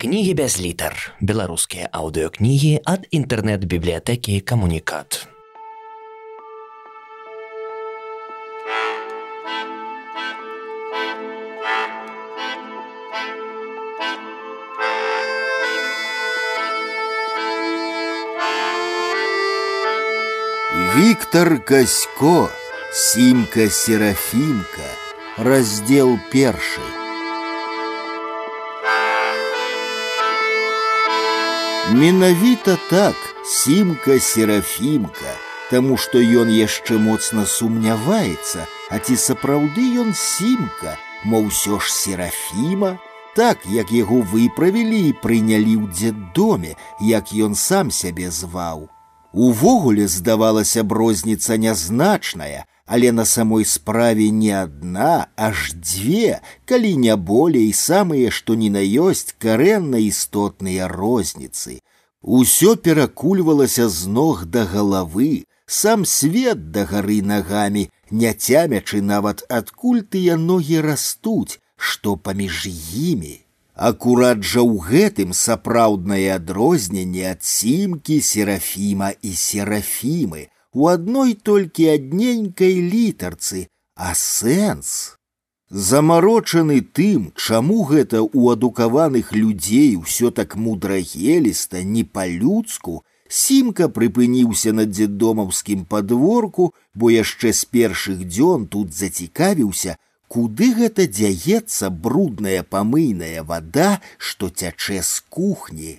Кнігі без літар. Беларускія аўдыёкнігі ад інтэрнэт-бібліятэкі камунікат. Виктор Касько, Симка Серафимка, раздел перший. Менавіта так, Симка Серафимка, таму што ён яшчэ моцна сумняваецца, а ці сапраўды ён Симка, мо ўсё ж Серафіма, так, як яго выправілі і прынялі ў дзеддоме, як ён сам сябе зваў. Увогуле здавалася б розніца нязначная, але на самой справе не адна, аж дзве, калі не болей самыя, што ні на ёсць карэнна істотныя розніцы. Усё перакульвалася з ног да галавы, сам свет да гары нагамі, не цямячы нават адкуль тыя ногі растуць, што паміж імі. Акурат жа ў гэтым сапраўднае адрозненне ад сімкі серафіма і серафімы у адной толькі адненькай літарцы, а сэнс. Замарочаны тым, чаму гэта ў адукаваных людзей усё так мудрагеліста, не па-людску, Сімка прыпыніўся на дзедомаўскім падворку, бо яшчэ з першых дзён тут зацікавіўся, куды гэта дзяецца брудная памыйная вада, што цячэ з кухні.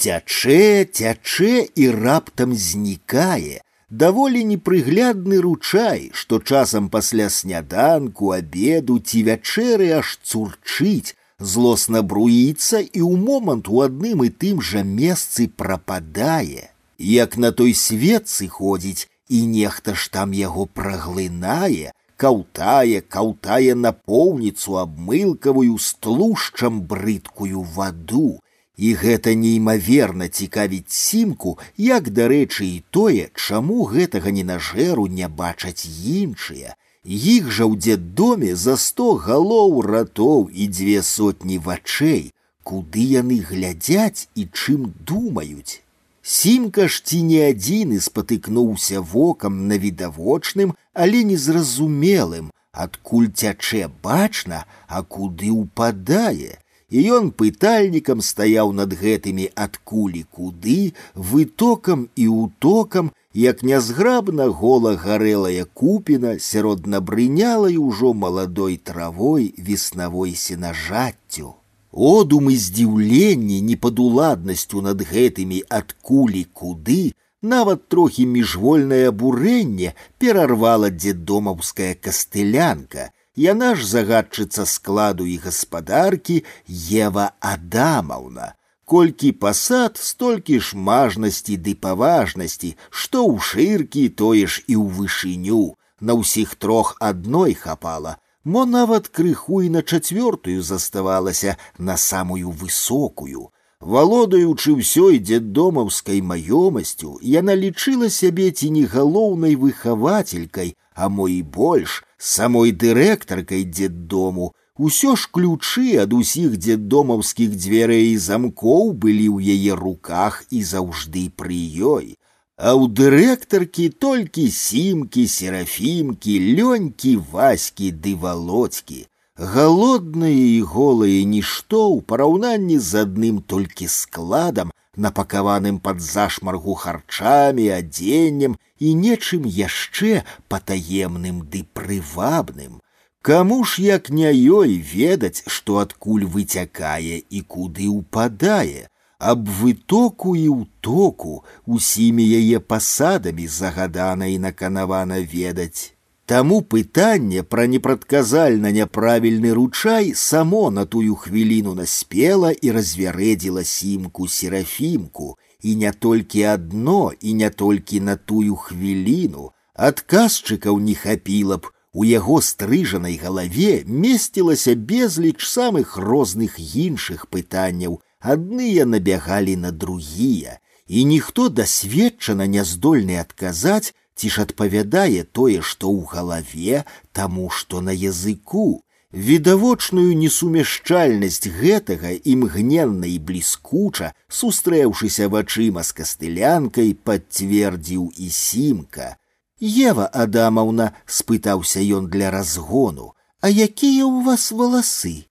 Цячэ, цячэ і раптам знікае, даволі непрыглядны ручай, што часам пасля сняданку, абеду ці вячэры аж цурчыць, злосна бруіцца і ў момант у адным і тым жа месцы прападае. Як на той свет сыходзіць, і нехта ж там яго праглынае, каўтае, каўтае напоўніцу абмылкавую з тлушчам брыдкую ваду. І гэта неймаверна цікавіць сімку, як дарэчы і тое, чаму гэтага ненажэру не бачаць іншыя. Іх жа ў дзеддоме за сто галоў ратоў і дзве сотні вачэй, куды яны глядзяць і чым думаюць. Сімка ж ці не адзіны спатыкнуўся вокам на відавочным, але незразумелым, адкуль цячэ бачна, а куды ўпадае. І ён пытальнікам стаяў над гэтымі адкулі куды, вытокам і утокам, як нязграбна гола гарэлая купіна сярод набрынялай ужо маладой травой веснавой сенажаццю. Одум і здзіўленне непадуладнасцю над гэтымі адкулі куды, нават трохі міжвольнае абурэнне перарвала дзедомаўская кастылянка. Яна ж загадчыца складу і гаспадаркі Ева Адамаўна. Колькі пасад, столькі ж мажнасці ды паважнасці, што ў шыркі, тое ж і ў вышыню. На ўсіх трох адной хапала, мо нават крыху і на чацвёртую заставалася на самую высокую. Валодаючы ўсёй дзеддомаўскай маёмасцю, яна лічыла сябе ці не галоўнай выхавацелькай, а мо і больш самой дырэктаркай дзеддому. Усё ж ключы ад усіх дзеддомаўскіх дзвярэй і замкоў былі ў яе руках і заўжды пры ёй а ў дырэктаркі толькі сімкі, серафімкі, лёнькі, ваські ды володькі. Галодныя і голыя нішто ў параўнанні з адным толькі складам, напакаваным пад зашмаргу харчамі, адзеннем і нечым яшчэ патаемным ды прывабным. Каму ж як не ёй ведаць, што адкуль выцякае і куды ўпадае, аб вытоку і ўтоку усімі яе пасадамі загадана і наканавана ведаць. Таму пытанне пра непрадказальна няправільны ручай само на тую хвіліну наспела і развярэдзіла сімку серафімку, і не толькі адно і не толькі на тую хвіліну, адказчыкаў не хапіла б, у яго стрыжанай галаве месцілася безліч самых розных іншых пытанняў, адныя набягалі на другія, і ніхто дасведчана не здольны адказаць, ці ж адпавядае тое, што ў галаве, таму што на языку. Відавочную несумяшчальнасць гэтага імгненна і бліскуча, сустрэўшыся вачыма з кастылянкай, пацвердзіў і сімка. Ева Адамаўна спытаўся ён для разгону, а якія ў вас валасы?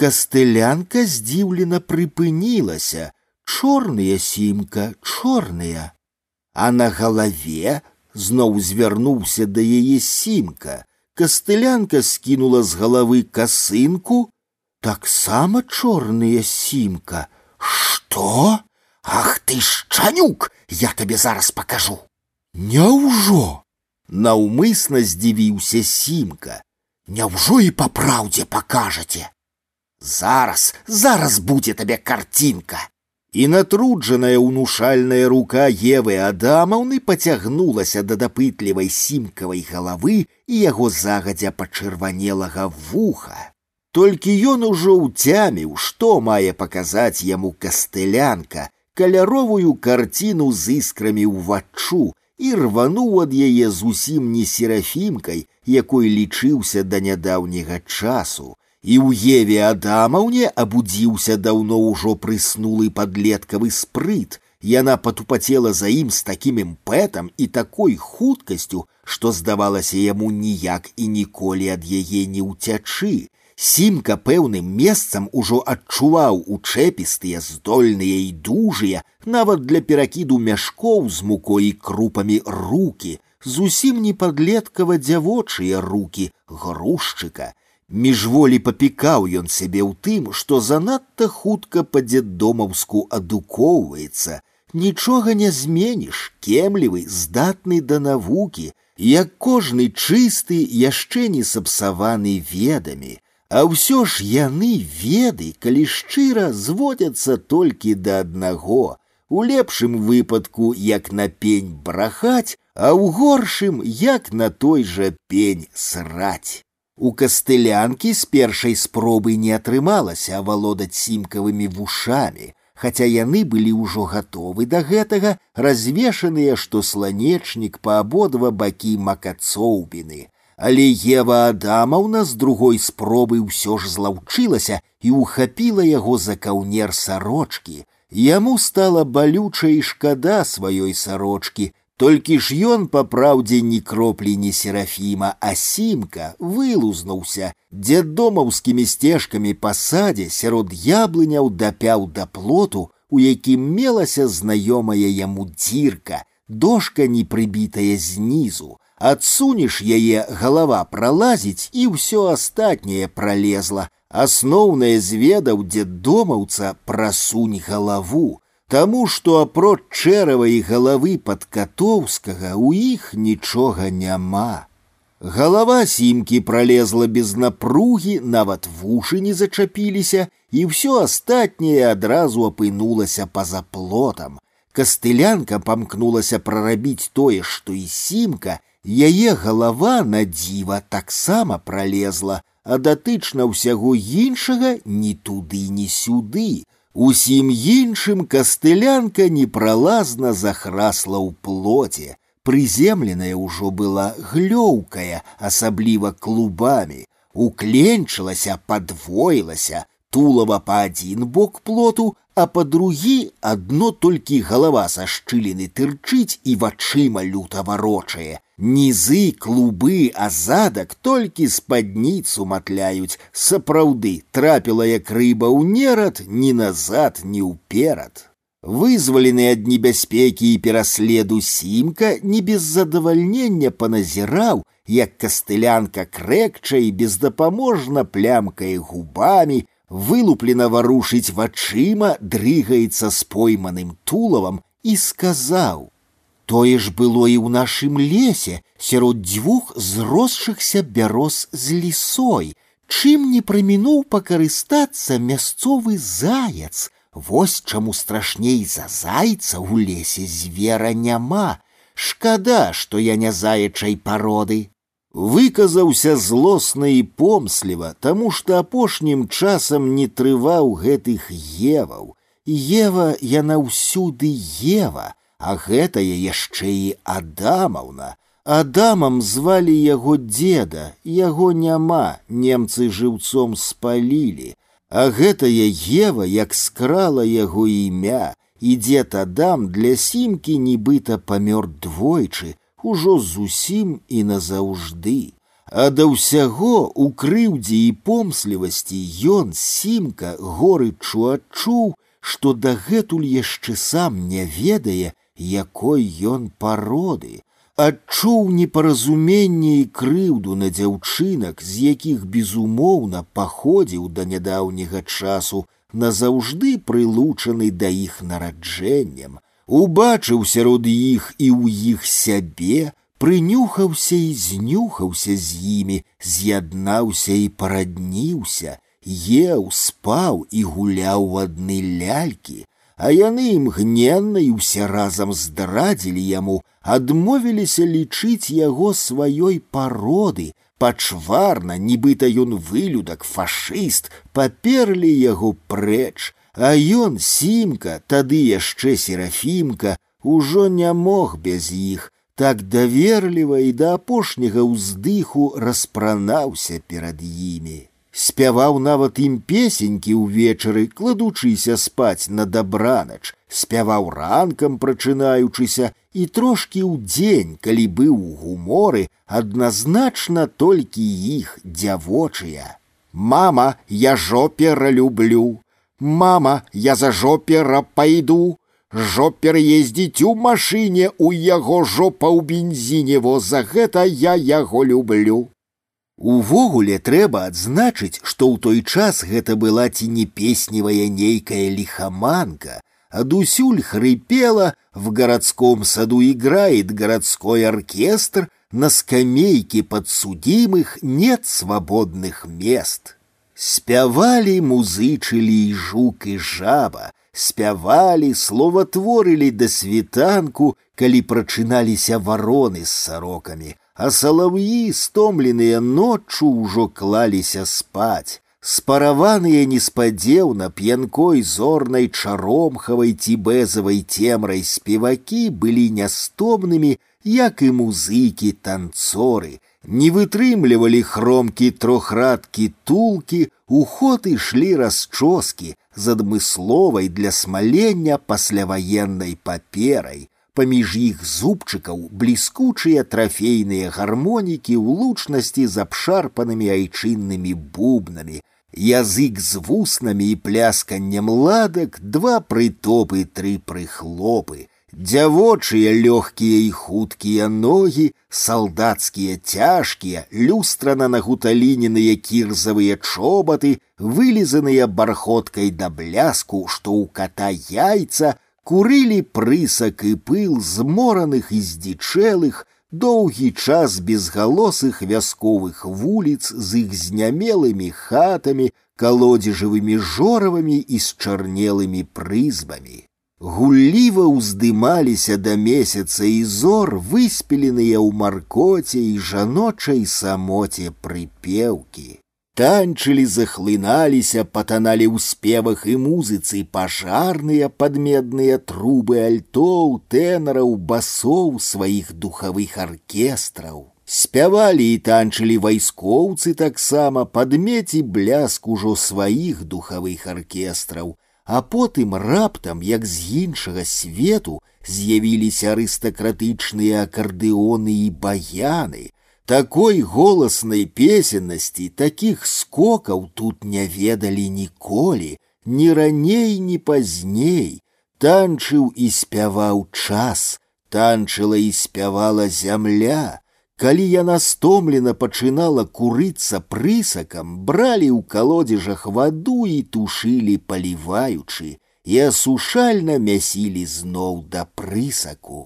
Кастылянка здзіўлена прыпынілася, чорныя сімка, чорныя. А на галаве зноў звярнуўся да яе сімка. Кастылянка скінула з галавы касынку, таксама чорныя сімка. Што? Ах ты шчанюк, я табе зараз пакажу. Няўжо? Наўмысна здзівіўся сімка. Няўжо і па праўдзе пакажаце. Зараз, зараз будзе табе карцінка і натруджаная ўнушальная рука Евы Адамаўны пацягнулася да дапытлівай сімкавай галавы і яго загадзя пачырванелага вуха. Толькі ён ужо ўцяміў, што мае паказаць яму кастылянка, каляровую карціну з іскрамі ўваччу і рвануў ад яе зусім не серафімкай, якой лічыўся да нядаўняга часу, і ў Еве Адамаўне абудзіўся даўно ўжо прыснулы падлеткавы спрыт. Яна патупацела за ім з такім імпэтам і такой хуткасцю, што здавалася яму ніяк і ніколі ад яе не ўцячы. Сімка пэўным месцам ужо адчуваў учэпістыя, здольныя і дужыя, нават для перакіду мяшкоў з мукой і крупамі руки, зусім не падлеткава дзявочыя руки грушчыка Міжволі папікаў ён сябе ў тым, што занадта хутка па дзеддомаўску адукоўваецца. Нічога не зменіш, кемлівы, здатны да навукі, як кожны чысты, яшчэ не сапсаваны ведамі. А ўсё ж яны веды, калі шчыра зводзяцца толькі да аднаго. У лепшым выпадку, як на пень брахаць, а ў горшым, як на той жа пень сраць. У кастылянкі з першай спробы не атрымалася авалодаць сімкавымі вушамі, хаця яны былі ўжо гатовы да гэтага, развешаныя, што сланечнік па абодва бакі макацоўбіны. Але Ева Адамаўна з другой спробы ўсё ж злаўчылася і ухапіла яго за каўнер сарочкі. Яму стала балюча і шкада сваёй сарочкі, толькі ж ён па праўдзе ні кроплі не серафіма, а сімка вылузнуўся, дзедомаўскімі сцежкамі па садзе сярод яблыняў дапяў да плоту, у якім мелася знаёмая яму дзірка, дошка не прыбітая знізу. Адсунеш яе галава пралазіць і ўсё астатняе пролезла. Асноўнае зведаў дзедомаўца прасунь галаву, Таму што апроч чэрава і галавы падкатоўскага у іх нічога няма. Галава сімкі пролезла без напругі, нават вушы не зачапіліся, і ўсё астатняе адразу апынулася па-за плотам. Кастылянка памкнулася прарабіць тое, што і сімка, яе галава на дзіва таксама пролезла, а датычна ўсяго іншага ні туды, ні сюды, Усім іншым кастылянка непралазна захрасла ў плоце, прыземленая ўжо была глёўкая, асабліва клубамі, укленчылася, падвоілася, тулава па адзін бок плоту, а па другі адно толькі галава са шчыліны тырчыць і вачыма люта варочае, Нізы, клубы, а задак толькі спадніцу матляюць, сапраўды трапіла як рыба ў нерад ні назад, ні ўперад. Вызвалены ад небяспекі і пераследу сімка не без задавальнення паназіраў, як кастылянка крэкча і бездапаможна плямкае губамі, вылуплена варушыць вачыма, дрыгаецца з пойманым тулавам і сказаў: Тое ж было і ў нашым лесе сярод дзвюх зросшыхся бяроз з лісой, чым не прамінуў пакарыстацца мясцовы заяц. Вось чаму страшней за зайца ў лесе звера няма. Шкада, што я не заячай пароды. Выказаўся злосна і помсліва, таму што апошнім часам не трываў гэтых еваў. Ева яна ўсюды ева, а гэтая яшчэ і адамаўна Адамам звалі яго деда, яго няма, немцы жыўцом спалілі, а гэтая Ева як скрала яго імя, і дзед Адам для сімкі нібыта памёр двойчы, ужо зусім і назаўжды. А да ўсяго у крыўдзе і помслівасці ён сімка горычу адчуў, што дагэтуль яшчэ сам не ведае, якой ён пароды, адчуў непаразуменне і крыўду на дзяўчынак, з якіх безумоўна паходзіў да нядаўняга часу, назаўжды прылучаны да іх нараджэннем, убачыў сярод іх і ў іх сябе, прынюхаўся і знюхаўся з імі, з'яднаўся і парадніўся, еў, спаў і гуляў у адны лялькі, а яны імгненна і ўсе разам здрадзілі яму, адмовіліся лічыць яго сваёй пароды, пачварна, нібыта ён вылюдак, фашыст, паперлі яго прэч, а ён сімка, тады яшчэ серафімка, ужо не мог без іх, так даверліва і да апошняга ўздыху распранаўся перад імі спяваў нават ім песенькі ўвечары, кладучыся спаць на дабранач, спяваў ранкам прачынаючыся і трошкі ў дзень, калі быў у гуморы, адназначна толькі іх дзявочыя. Мама, я жопера люблю. Мама, я за жопера пайду. Жопер ездзіць у машыне у яго жопа ў бензіне, во за гэта я яго люблю. Увогуле трэба адзначыць, што ў той час гэта была ці не песневая нейкая лихоманка, адусюль хрипела, в городском саду играет городской оркестр, на скамейке подсудимых нет свободных мест. Спявалі музычылі і жук і жаба, спявалі, словатворылі да світанку, калі прачыналіся вароны з сарокамі, а салаўі, стомленыя ноччу ўжо клаліся спаць. Спараваныя неспадзеўна п'янкой зорнай чаромхавай ці бэзавай цемрай спевакі былі нястомнымі, як і музыкі танцоры, не вытрымлівалі хромкі трохрадкі тулкі, у ход ішлі расчоскі з адмысловай для смалення пасляваеннай паперай, паміж іх зубчыкаў бліскучыя трафейныя гармонікі ў лучнасці з абшарпанымі айчыннымі бубнамі, язык з вуснамі і плясканнем ладак, два прытопы, тры прыхлопы, дзявочыя лёгкія і хуткія ногі, салдацкія цяжкія, люстрана нагуталіненыя кірзавыя чобаты, вылізаныя бархоткай да бляску, што ў ката яйца, курылі прысак і пыл змораных і здзічэлых, доўгі час безгалосых вясковых вуліц з іх знямелымі хатамі, калодзежавымі жоравамі і з чарнелымі прызбамі. Гулліва ўздымаліся да месяца і зор, выспеленыя ў маркоце і жаночай самоце прыпеўкі танчылі захлыналіся патаналі ў спевах і музыцы пажарныя падмедныя трубы альтоў тэнараў басоў сваіх духавых аркестраў спявалі і танчылі вайскоўцы таксама падмеці бляск ужо сваіх духавых аркестраў а потым раптам як з іншага свету з'явіліся арыстакратычныя акардэоны і баяны такой голаснай песеннасці, такіх скокаў тут не ведалі ніколі, ні раней, ні пазней, танчыў і спяваў час, танчыла і спявала зямля. Калі яна стомлена пачынала курыцца прысакам, бралі ў калодзежах ваду і тушылі паліваючы, і асушальна мясілі зноў да прысаку.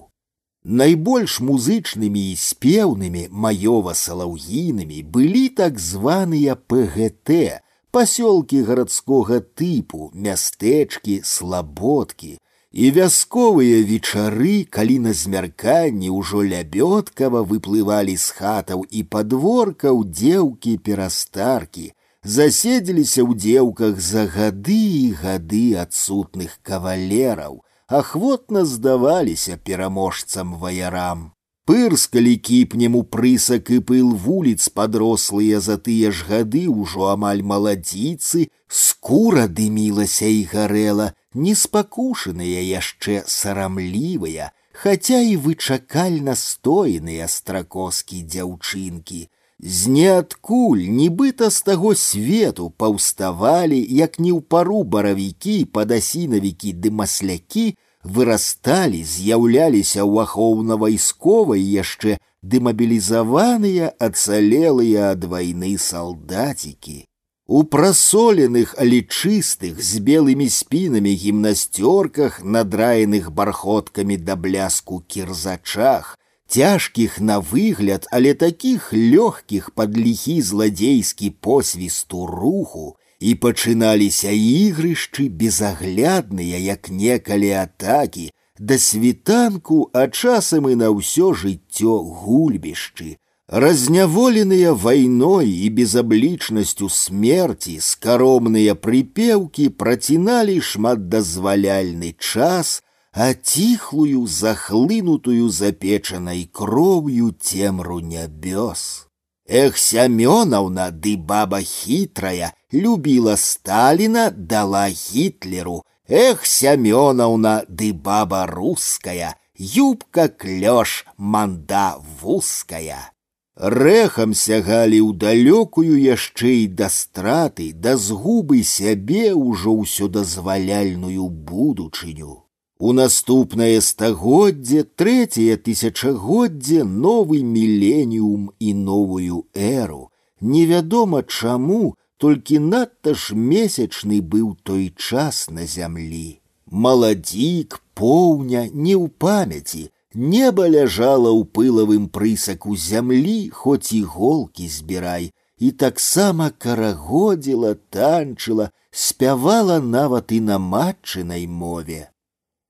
Найбольш музычнымі і спеўнымі маёва-салаўгійнымі былі так званыя ПГТ, пасёлкі гарадскога тыпу, мястэчкі, слабодкі, і вясковыя вечары, калі на змярканні ўжо лябёткава выплывалі з хатаў і падворкаў дзеўкі перастаркі, заседзеліся ў дзеўках за гады і гады адсутных кавалераў, ахвотна здаваліся пераможцам ваярам. пырскалі кіпнем у прысак і пыл вуліц падрослыя за тыя ж гады ўжо амаль маладзіцы, скура дымілася і гарэла, неспакушаныя яшчэ сарамлівыя, хаця і вычакальна стоеныя стракоскі дзяўчынкі. З ніадкуль, нібыта з таго свету паўставалі, як не ў пару баравікі, падасінавікі ды маслякі, вырасталі, з'яўляліся ў ахоўна-вайсковай яшчэ дэмабілізаваныя, ацалелыя ад вайны салдацікі. У прасоленых, але чыстых, з белымі спінамі гімнасцёрках, надраеных бархоткамі да бляску кірзачах, цяжкіх на выгляд, але такіх лёгкіх пад ліхі зладзейскі посвісту руху, і пачыналіся ігрышчы безаглядныя, як некалі атакі, да світанку, а часам і на ўсё жыццё гульбішчы. Разняволеныя вайной і безаблічнасцю смерці скаромныя прыпеўкі праціналі шматдазваляльны час, а ціхлую, захлынутую запечанай кроўю цемру нябёс. Эх, Семеновна, ды баба хитрая, любила Сталина, дала Гитлеру. Эх, Семеновна, ды баба русская, юбка клёш, манда вузкая. Рэхам сягалі ў далёкую яшчэ і да страты, да згубы сябе ўжо ўсё дазваляльную будучыню. У наступнае стагоддзе трэцяе тысячагоддзе новы міленіум і новую эру. Невядома чаму, толькі надта ж месячны быў той час на зямлі. Маладзік, поўня, не ў памяці, неба ляжала ў пылавым прысаку зямлі, хоць і голкі збірай, і таксама карагодзіла, танчыла, спявала нават і на матчынай мове.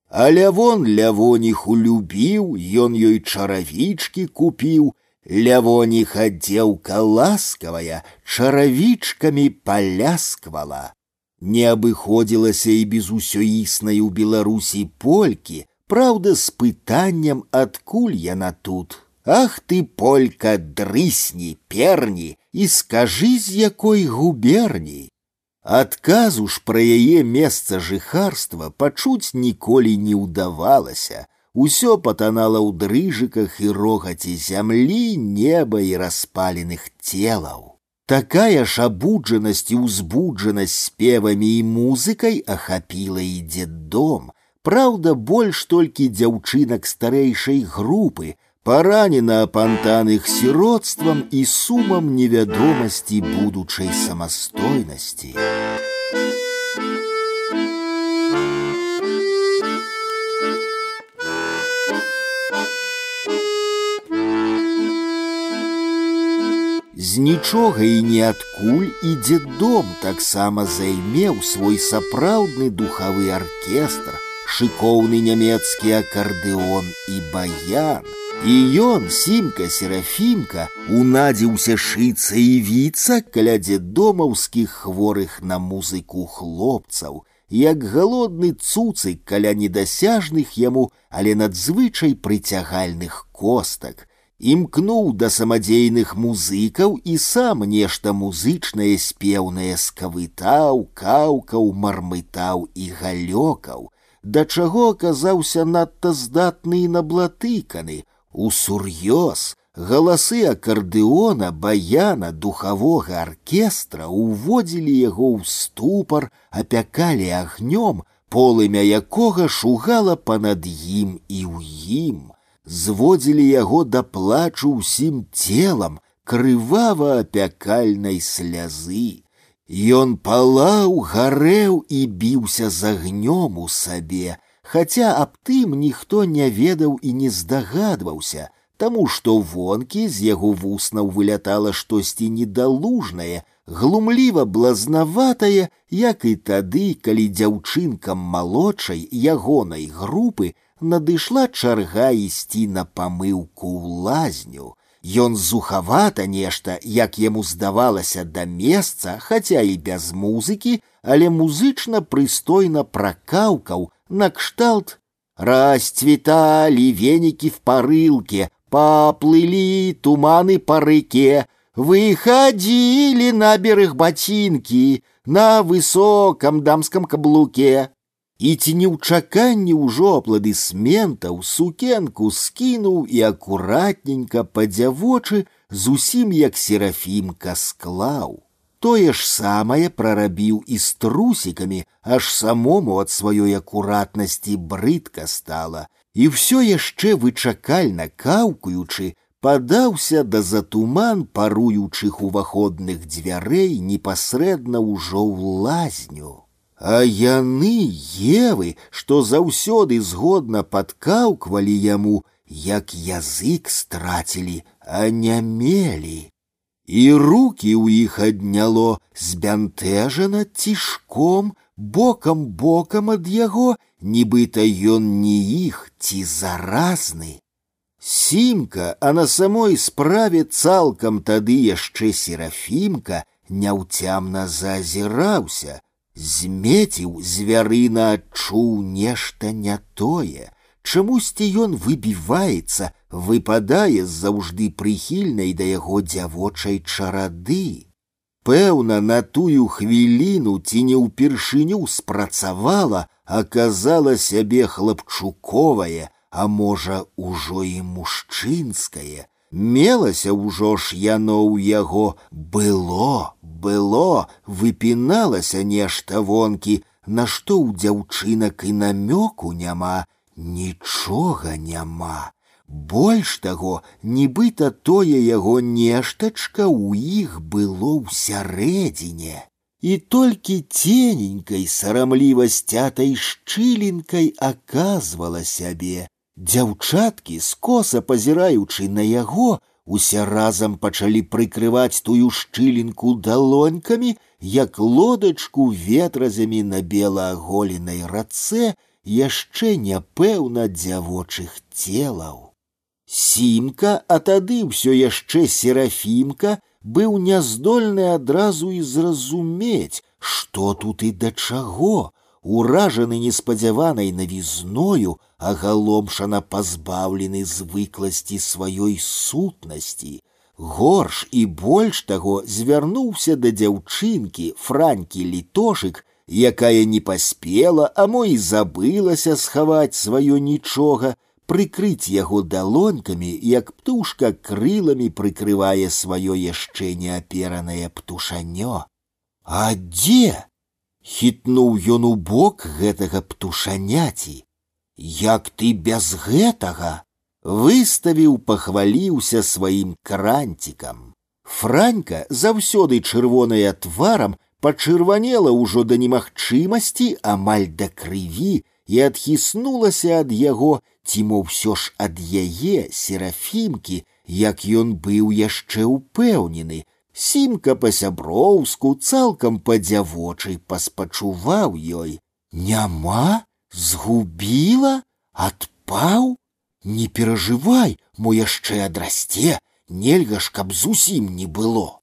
А лявон лявоніху любіў, ён ёй чаравічкі купіў, лявоніха дзеўка ласкавая чаравічкамі палясквала. Не абыходзілася і без усёіснай у Беларусі полькі, праўда, з пытаннем, адкуль яна тут. Ах ты, полька, дрысні, перні, і скажы, з якой губерні. Адказу ж пра яе месца жыхарства пачуць ніколі не ўдавалася. Усё патанала ў дрыжыках і рогаце зямлі, неба і распаленых целаў. Такая ж абуджанасць і ўзбуджанасць спевамі і музыкай ахапіла і дом. Праўда, больш толькі дзяўчынак старэйшай групы, поранена апантаных сиротством и сумом невядомасці будучай самастойнасці. З нічога і ніадкуль і дзеддом таксама займеў свой сапраўдны духавы аркестр, шыкоўны нямецкі акардэон і баян, і ён сімка серафімка унадзіўся шыцца і віцца каля дзедомаўскіх хворых на музыку хлопцаў, як галодны цуцык каля недасяжных яму, але надзвычай прыцягальных костак, імкнуў да самадзейных музыкаў і сам нешта музычнае спеўнае скавытаў, каўкаў, мармытаў і галёкаў, да чаго аказаўся надта здатны і наблатыканы, Усур'ёз галасы акардэона, баяна, духавога аркестра уводзілі яго ў ступар, апякалі агнём, полымя якога шугала панад ім і ў ім, зводзілі яго да плачу ўсім целам, крывава апякальнай слязы. Ён палаў, гарэў і біўся з агнём у сабе, хаця аб тым ніхто не ведаў і не здагадваўся, таму што вонкі з яго вуснаў вылятала штосьці недалужнае, глумліва блазнаватае, як і тады, калі дзяўчынкам малодшай ягонай групы надышла чарга ісці на памыўку ў лазню. Ён зухавата нешта, як яму здавалася да месца, хаця і без музыкі, але музычна прыстойна пракаўкаў, на кшталт расцветали веники в порылке, Поплыли туманы по реке, выходили на берег ботинки на высоком дамском каблуке. І ці не ў чаканні ўжо апладысментаў сукенку скінуў і акуратненька па дзявочы зусім як серафімка склаў. Тое ж самае прарабіў і з трусікамі, аж самому ад сваёй акуратнасці брыдка стала, і ўсё яшчэ вычакальна каўкаючы, падаўся да затуман паруючых уваходных дзвярэй непасрэдна ўжо ў лазню. А яны евы, што заўсёды згодна падкаўквалі яму, як язык страцілі, а не мелі і руки ў іх адняло збянтэжана цішком бокам бокам ад яго нібыта ён не іх ці заразны сімка а на самой справе цалкам тады яшчэ серафімка няўцямна зазіраўся змеціў звярына адчуў нешта не тое чамусьці ён выбіваецца выпадае з заўжды прыхільнай да яго дзявочай чарады. Пэўна, на тую хвіліну ці не ўпершыню спрацавала, аказала сябе хлапчуковае, а можа, ужо і мужчынскае. Мелася ўжо ж яно ў яго было, было, выпіналася нешта вонкі, на што ў дзяўчынак і намёку няма, нічога няма. Больш таго, нібыта тое яго нештачка ў іх было ўсярэдзіне. І толькі цененькай сарамлівасцятай шчылінкай аказвала сябе. Дзяўчаткі, скоса пазіраючы на яго, усе разам пачалі прыкрываць тую шчылінку далонькамі, як лодачку ветразямі на белааголенай рацэ яшчэ няпэўна дзявочых целаў. Сімка, а тады ўсё яшчэ серафімка быў няздольны адразу і зразумець, што тут і да чаго, уражаны неспадзяванай навізною, агаломшана пазбаўлены звыкласці сваёй сутнасці. Горш і больш таго звярнуўся да дзяўчынкі франкі літошык, якая не паспела, а мо і забылася схаваць сваё нічога, прыкрыць яго далонькамі, як птушка крыламі прыкрывае сваё яшчэ неаперанае птушанё. А дзе? хітнуў ён у бок гэтага птушаняці. Як ты без гэтага? выставіў, пахваліўся сваім кранцікам. Франька, заўсёды чырвоная тварам, пачырванела ўжо да немагчымасці амаль да крыві і адхіснулася ад яго ці мо ўсё ж ад яе серафімкі, як ён быў яшчэ ўпэўнены, сімка па-сяброўску цалкам па-дзявочай паспачуваў ёй. Няма, згубіла, адпаў, не перажывай, мо яшчэ адрасце, нельга ж, каб зусім не было.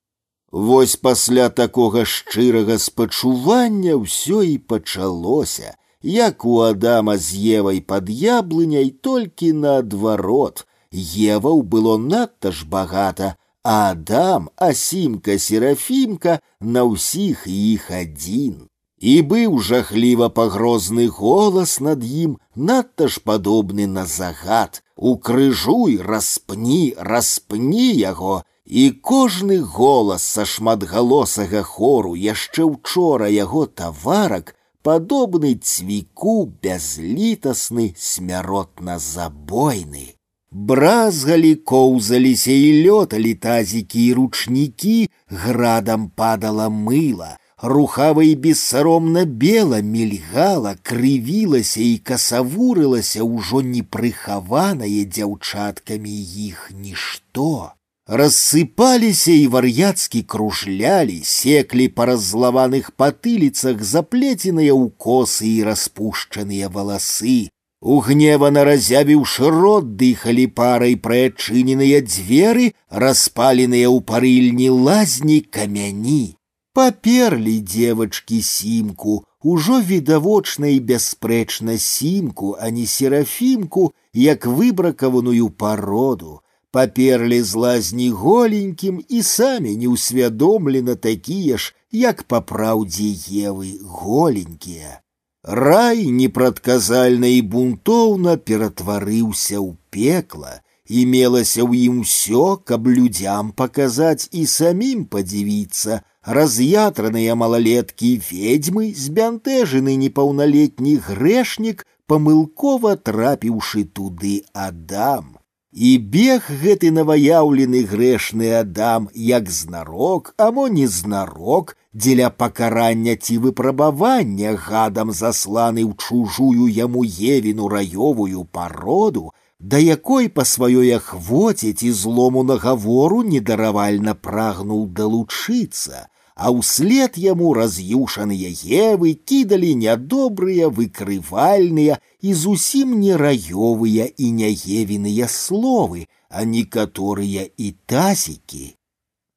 Вось пасля такога шчырага спачування ўсё і пачалося як у Адама з Евай пад яблыняй толькі наадварот. Еваў было надта ж багата, а Адам, асімка серафімка на ўсіх іх адзін. І быў жахліва пагрозны голас над ім, надта ж падобны на загад. Укрыжуй, распні, распні яго, і кожны голас са шматгалосага хору яшчэ ўчора яго таварак падобны цвіку бязлітасны смяротна забойны. Бразгалі коўзаліся і лёталі тазікі і ручнікі, градам падала мыла, рухава і бессаромна бела мільгала, крывілася і касавурылася ўжо непрыхаванае дзяўчаткамі іх нішто рассыпаліся і вар'яцкі кружлялі, секлі па раззлаваных патыліцах заплеценыя ў косы і распушчаныя валасы. Угневана разявіўшы рот дыхалі парай прыадчыненыя дзверы, распаленыя ў парыльні лазні камяні. Паперлі девачкі сімку, ужо відавочна і бясспрэчна сімку, а не серафімку, як выбракаваную пароду, паперлі з лазні голенькім і самі неўсвядомлена такія ж, як па праўдзе евы голенькія. Рай непрадказальна і бунтоўна ператварыўся ў пекла, і мелася ў ім усё, каб людзям паказаць і самім падзівіцца, раз'ятраныя малалеткі ведьмы, збянтэжаны непаўналетні грэшнік, памылкова трапіўшы туды адам. І бег гэты наваяўлены грэшны адам, як знарок, а мо не знарок, дзеля пакарання ці выпрабавання гадам засланы ў чужую яму евіну раёвую пароду, да якой па сваёй ахвоце ці злому нагавору недаравальна прагнуў далучыцца, а ўслед яму раз'юшаныя евы кідалі нядобрыя выкрывальныя і зусім не раёвыя і няевіныя словы, а некаторыя і тазікі.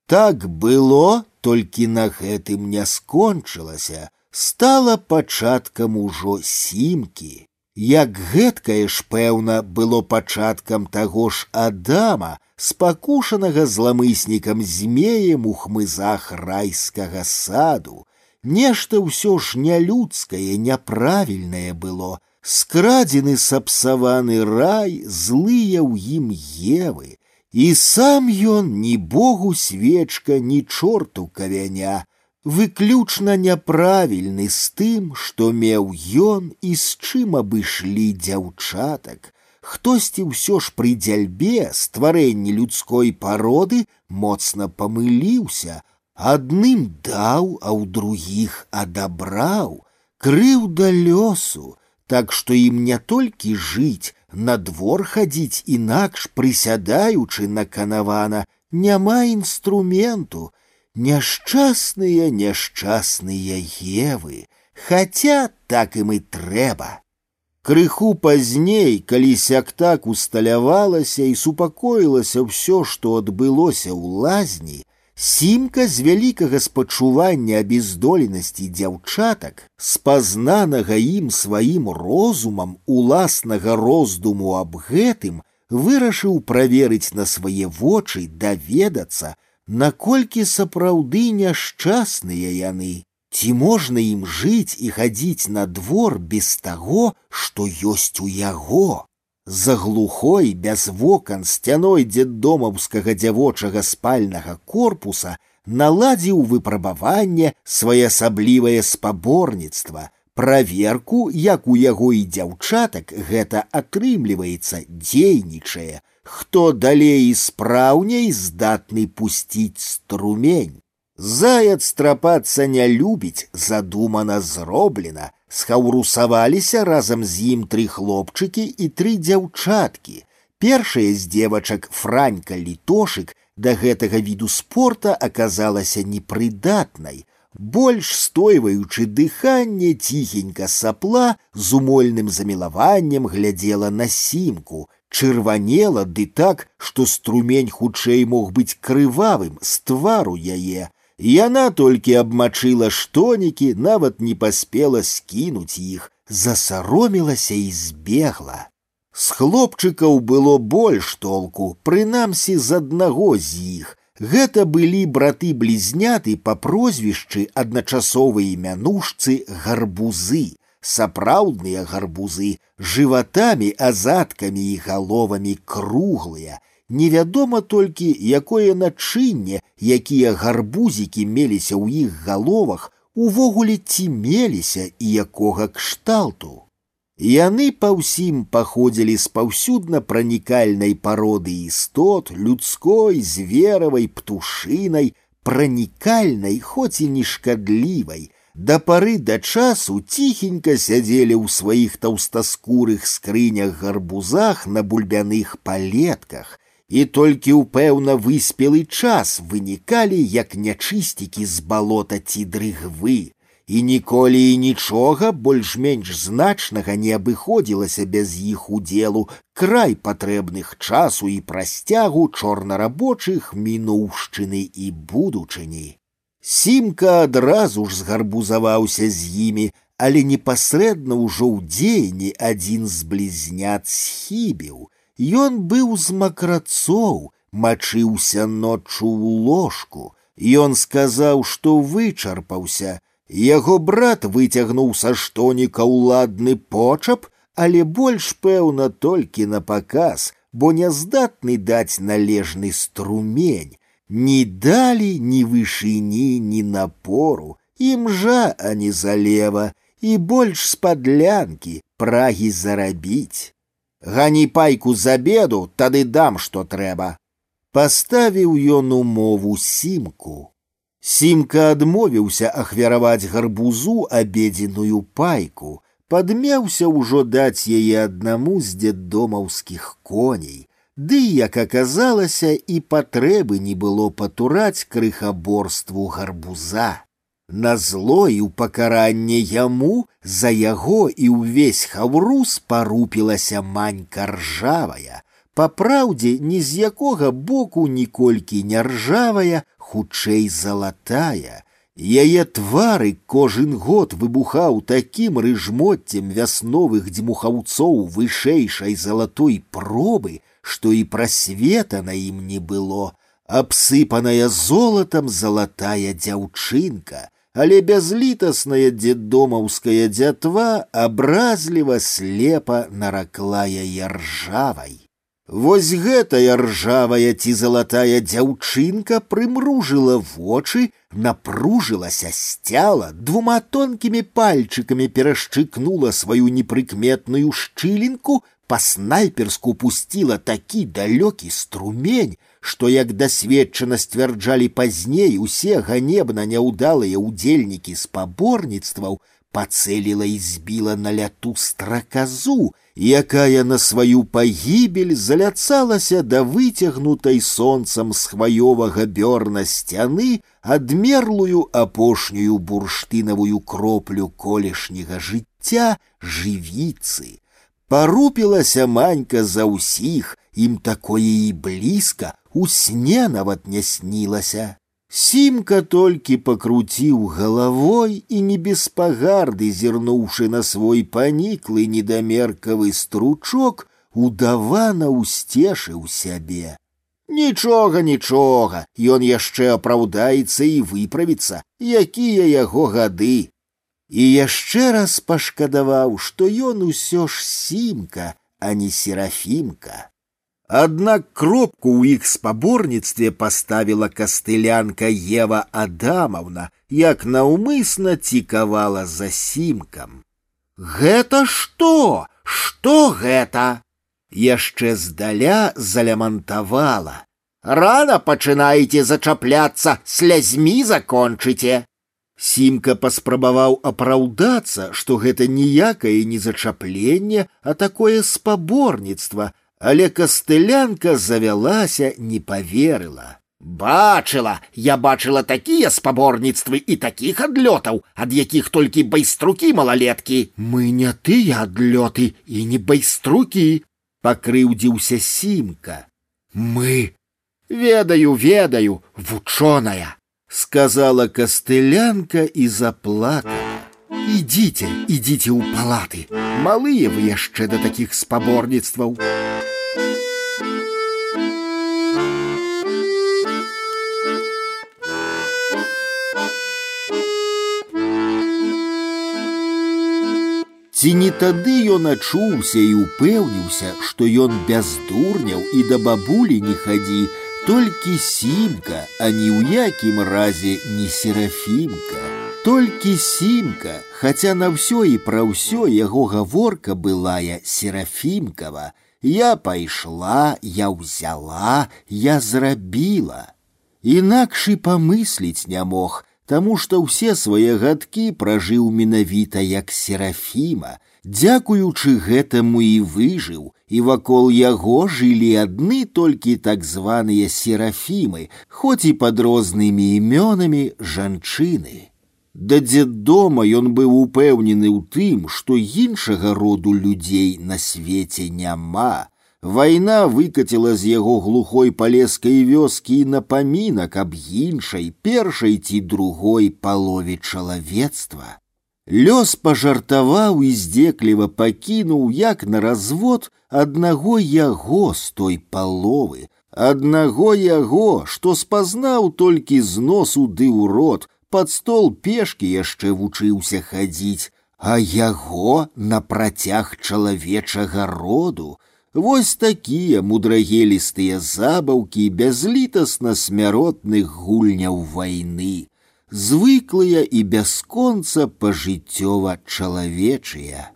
Так было, толькі на гэтым не скончылася, стала пачаткам ужо сімкі. Як гэткае ж пэўна было пачаткам таго ж Адама, спакушанага зламыснікам змеем у хмызах райскага саду, нешта ўсё ж нялюдскае, няправільнае было, скрадзены сапсаваны рай, злыя ў ім евы, і сам ён ні богу свечка, ні чорту кавяня, выключна няправільны з тым, што меў ён і з чым абышлі дзяўчатак. Хтосьці ўсё ж пры дзяльбе стварэнні людской пароды моцна памыліўся, адным даў, а ў другіх адабраў, крыўда лёсу, так што ім не толькі жыць, на двор хадзіць інакш прысядаючы на канавана, няма інструменту, Няшчасныя няшчасныя евы, хаця так ім і трэба. Крыху пазней, калі сяк-так усталявалася і супакоілася ўсё, што адбылося ў лазні, Сімка з вялікага спачування абездоленасці дзяўчатак, спазнанага ім сваім розумам уласнага роздуму аб гэтым, вырашыў праверыць на свае вочы даведацца, наколькі сапраўды няшчасныя яны, ці можна ім жыць і хадзіць на двор без таго, што ёсць у яго. За глухой без вокан сцяной дзеддомаўскага дзявочага спальнага корпуса наладзіў выпрабаванне своеасаблівае спаборніцтва, праверку, як у яго і дзяўчатак гэта атрымліваецца, дзейнічае, хто далей і спраўней здатны пусціць струмень. Заяц страпацца не любіць, задумана зроблена, схаўрусаваліся разам з ім тры хлопчыкі і тры дзяўчаткі. Першая з дзевачак франька літошык да гэтага віду спорта аказалася непрыдатнай, больш стойваючы дыханне ціхенька сапла з умольным замілаваннем глядзела на сімку, чырванела ды так, што струмень хутчэй мог быць крывавым з твару яе. Яна толькі абмачыла штонікі, нават не паспела скінуць іх, засаромілася і збегла. З хлопчыкаў было больш толку, прынамсі з аднаго з іх. Гэта былі браты-блізняты па прозвішчы адначасовыя мянушцы гарбузы сапраўдныя гарбузы жыватамі азадкамі і галовамі круглыя невядома толькі якое начынне якія гарбузікі меліся ў іх галовах увогуле ці меліся і якога кшталту яны па ўсім паходзілі з паўсюдна пранікальнай пароды істот людской зверавай птушынай пранікальнай хоць і не шкадлівай да пары да часу ціхенька сядзелі ў сваіх таўстаскурых скрынях гарбузах на бульбяных палетках, і толькі ў пэўна выспелы час вынікалі як нячысцікі з балота ці дрыгвы, і ніколі і нічога больш-менш значнага не абыходзілася без іх удзелу край патрэбных часу і прасцягу чорнарабочых мінуўшчыны і будучыні. Сімка адразу ж згарбузаваўся з імі, але непасрэдна ўжо ў дзеянні адзін з блізнят схібіў. Ён быў з макрацоў, мачыўся ноччу ў ложку. Ён сказаў, што вычарпаўся. Яго брат выцягнуў са штоніка ўладны почап, але больш пэўна толькі на паказ, бо няздатны даць належны струмень. Ні далі, ні вышыні, ні напору, імжа, а не залева, і больш з падлянкі прагі зарабіць. Гані пайку за беду, тады дам, што трэба. Паставіў ён умову сімку. Сімка адмовіўся ахвяраваць гарбузу абедзеную пайку, падмеўся ўжо даць яе аднаму з дзеддомаўскіх коней. Ды, як аказалася, і патрэбы не было патураць крыхаборству гарбуза. На зло і ў пакаранне яму за яго і ўвесь хаўрус парупілася манька ржавая. Па праўдзе, ні з якога боку ніколькі не ржавая, хутчэй залатая. Яе твары кожын год выбухаў такім рыжмотцем вясновых дзьмухаўцоў вышэйшай залатой пробы, што і прасвета на ім не было, абсыпаная золатам залатая дзяўчынка, але бязлітасная дзеддомаўская дзятва абразліва слепа наракла яе ржавай. Вось гэтая ржавая ці залатая дзяўчынка прымружыла вочы, напружылася сцяла, двума тонкімі пальчыкамі перашчыкнула сваю непрыкметную шчылінку, па-снайперску пусціла такі далёкі струмень, што як дасведчана сцвярджалі пазней усе ганебна няўдалыя ўдзельнікі спаборніцтваў пацэліла і збіла на ляту страказу, якая на сваю пагібель заляцалася да выцягнутай сонцам з хваёвага бёрна сцяны адмерлую апошнюю бурштынавую кроплю колішняга жыцця жывіцы. Парупілася манька за ўсіх, ім такое і блізка, у сне нават не снілася. Сімка толькі пакруціў галавой і не без пагарды, зірнуўшы на свой паніклы недамеркавы стручок, удавана ўсцешыў сябе. Нічога, нічога, ён яшчэ апраўдаецца і выправіцца, якія яго гады. І яшчэ раз пашкадаваў, што ён усё ж сімка, а не серафімка. Аднак кропку ў іх спаборніцтве паставіла кастылянка Ева Адамаўна, як наўмысна цікавала за сімкам. Гэта што? Што гэта? Яшчэ здаля залямантавала. Рана пачынаеце зачапляцца, слязьмі закончыце. Сімка паспрабаваў апраўдацца, што гэта ніякае не зачапленне, а такое спаборніцтва, але кастылянка завялася не поверыла бачыла я бачыла такія спаборніцтвы і такіх адлётаў ад якіх толькі байструкі малалеткі мы не тыя адлёты і не байструкі пакрыўдзіўся сімка мы ведаю ведаю вучоная сказала кастылянка і заплакала ідзіце ідзіце ў палаты малыя вы яшчэ да такіх спаборніцтваў Ці не тады ён ачуўся і упэўніўся, што ён без дурняў і да бабулі не хадзі, толькі сімка, а ні ў якім разе не серафімка. Толькі сімка, хаця на ўсё і пра ўсё яго гаворка былая серафімкава, я пайшла, я ўзяла, я зрабіла. Інакш і памысліць не мог, таму што ўсе свае гадкі пражыў менавіта як серафіма, дзякуючы гэтаму і выжыў, і вакол яго жылі адны толькі так званыя серафімы, хоць і пад рознымі імёнамі жанчыны. Да дзеддома ён быў упэўнены ў тым, што іншага роду людзей на свеце няма, Вайна выкаціла з яго глухой палескай вёскі і напамінак аб іншай, першай ці другой палове чалавецтва. Лёс пажартаваў і здзекліва пакінуў, як на развод аднаго яго з той паловы, аднаго яго, што спазнаў толькі з носу ды ў рот, пад стол пешкі яшчэ вучыўся хадзіць, а яго на працяг чалавечага роду. Вось такія мудрагелістыя забаўкі бязлітасна смяротных гульняў вайны звыклыя і бясконца пажыццёва чалавечыя.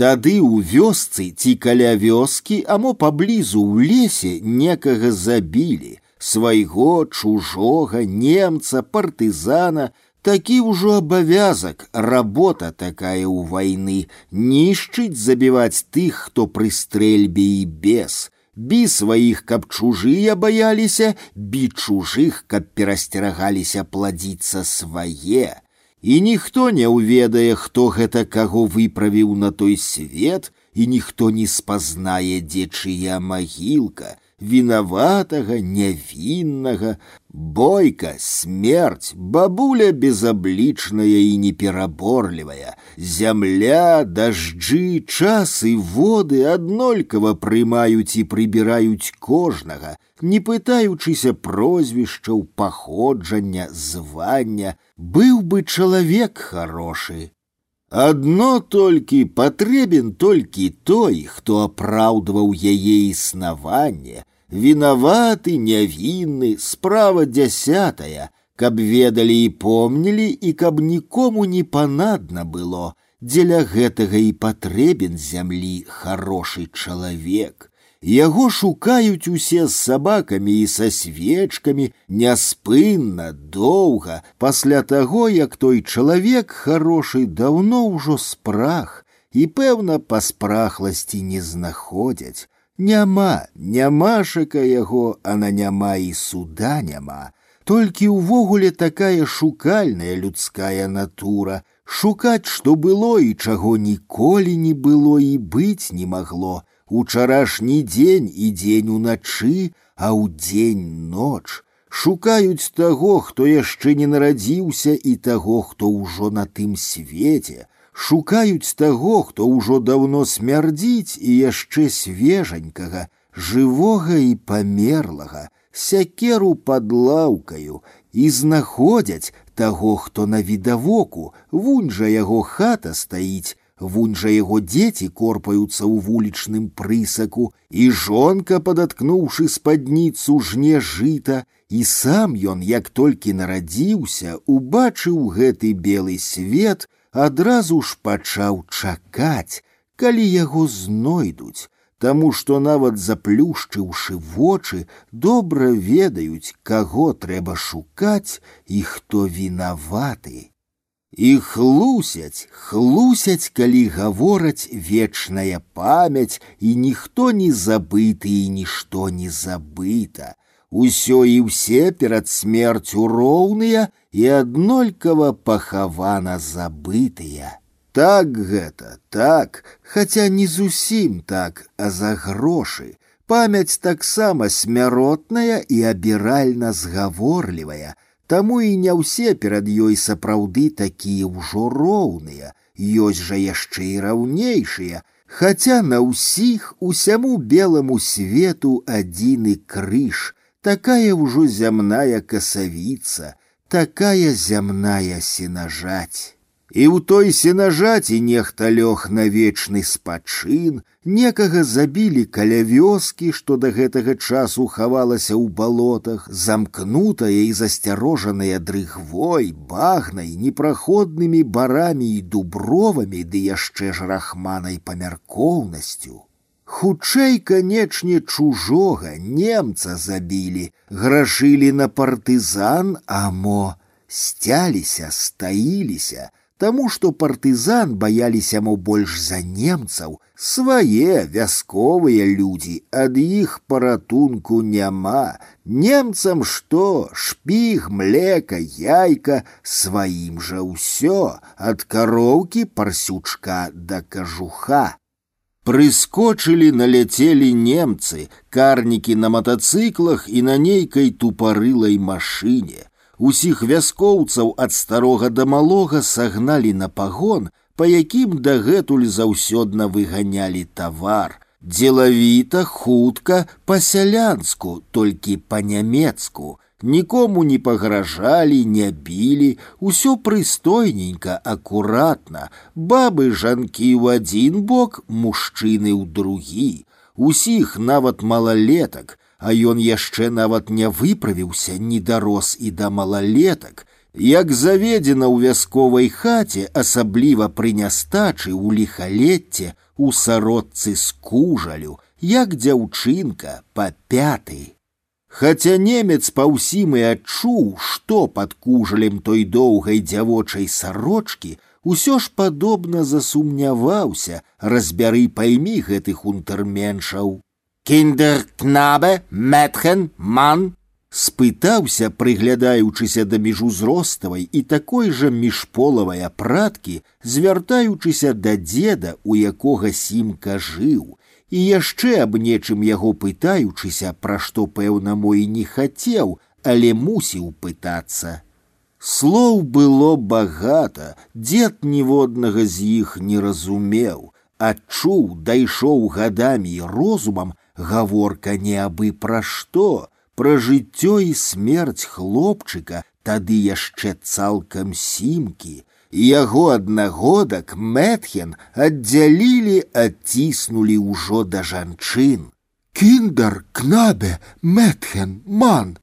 Тады ў вёсцы ці каля вёскі, амо паблізу ў лесе некага забілі, свайго чужога немца, партызана, такі ўжо абавязак, работа такая ў вайны, нішчыць забіваць тых, хто пры стрэльбе і без, бі сваіх, каб чужыя баяліся, бі чужых, каб перасцерагаліся пладзіцца свае. І ніхто не ўведае, хто гэта каго выправіў на той свет, і ніхто не спазнае, дзе чыя магілка, виноватого, невинного, бойка, смерть, бабуля безобличная и непераборлівая, зямля, дожджы, час и воды аднолькава прымаюць і прыбіраюць кожнага, не пытаючыся прозвішчаў паходжання, звання, быў бы чалавек хороший. Адно толькі патрэбен толькі той, хто апраўдваў яе існаванне, вінаваты, нявінны, справа дзясятая, каб ведалі і помнілі і каб нікому не панадна было, дзеля гэтага і патрэбен зямлі хорошы чалавек. Яго шукаюць усе з сабакамі і са свечкамі няспынна, доўга, пасля таго, як той чалавек хорошы даўно ўжо спрах і, пэўна, па спрахласці не знаходзяць. Няма, нямашака яго, а на няма і суда няма. Толькі ўвогуле такая шукальная людская натура, шукаць, што было і чаго ніколі не было і быць не магло учарашні дзень і дзень уначы, а ў дзень ноч. Шукаюць таго, хто яшчэ не нарадзіўся і таго, хто ўжо на тым свеце. Шукаюць таго, хто ўжо даўно смярдзіць і яшчэ свежанькага, жывога і памерлага, сякеру пад лаўкаю і знаходзяць таго, хто на відавоку, вунь жа яго хата стаіць, Вунь жа яго дзеці корпаюцца ў вулічным прысаку, і жонка, падаткнуўшы спадніцу жне жыта, і сам ён, як толькі нарадзіўся, убачыў гэты белы свет, адразу ж пачаў чакаць, калі яго знойдуць, Таму што нават заплюшчыўшы вочы, добра ведаюць, каго трэба шукаць і хто вінаваты. І хлусяць, хлусяць, калі гавораць вечная памяць, і ніхто не забыты і нішто не забыта. Усё і ўсе перад смерцю роўныя і аднолькава пахавана забытыя. Так гэта, так, хаця не зусім так, а за грошы. Памяць таксама смяротная і абіральна згаворлівая, Таму і не ўсе перад ёй сапраўды такія ўжо роўныя, ёсць жа яшчэ і раўнейшыя, Хаця на ўсіх усяму беламу свету адзіны крыж, такая ўжо зямная касавіца, такая зямная сенажаць. І ў той сенажаці нехта лёг на вечны спачын, некага забілі каля вёскі, што да гэтага часу хавалася ў балотах, замкнутая і засцярожаная дрыгвой, багнай, непраходнымі барамі і дубровамі ды яшчэ ж рахманай памяркоўнасцю. Хутчэй, канечне, чужога немца забілі, грашылі на партызан, а мо сцяліся, стаіліся, Таму што партызан баяліся мо больш за немцаў, свае вясковыя людзі, ад іх паратунку няма. Немцам што, шпіг, млека, яйка, сваім жа ўсё, ад кароўкі парсючка да кажуха. Прыскочылі, наляцелі немцы, карнікі на матацыклах і на нейкай тупарылай машыне. Усіх вяскоўцаў ад старога да малога сагналі на пагон, па якім дагэтуль заўсёдна выганялі тавар. Дзелавіта, хутка, па-сялянску, толькі па-нямецку. Нікому не пагражалі, не білі, усё прыстойненька, акуратна, бабы жанкі ў адзін бок, мужчыны ў другі. Усіх нават малалетак, а ён яшчэ нават не выправіўся, не дарос і да малалетак. Як заведзена ў вясковай хаце, асабліва пры нястачы ў ліхалетце, у сародцы з кужалю, як дзяўчынка па пяты. Хаця немец па ўсім і адчуў, што пад кужалем той доўгай дзявочай сарочкі, усё ж падобна засумняваўся, разбяры поймі гэтых унтэрменшаў. Кіндеркнабе, Мэтхен, Ман, спытаўся, прыглядаючыся да міжузроставай і такой жа міжполавай апраткі, звяртаючыся да дзеда, у якога сімка жыў, і яшчэ аб нечым яго пытаючыся, пра што пэўна мой не хацеў, але мусіў пытацца. Слоў было багата, дзед ніводнага з іх не разумеў, адчуў, дайшоў гадамі і розумам, гаворка не абы пра што, пра жыццё і смерць хлопчыка, тады яшчэ цалкам сімкі, яго аднагодак Мэтхен аддзялілі, адціснулі ўжо да жанчын. Кіндар, кнабе, Мэтхен, ман.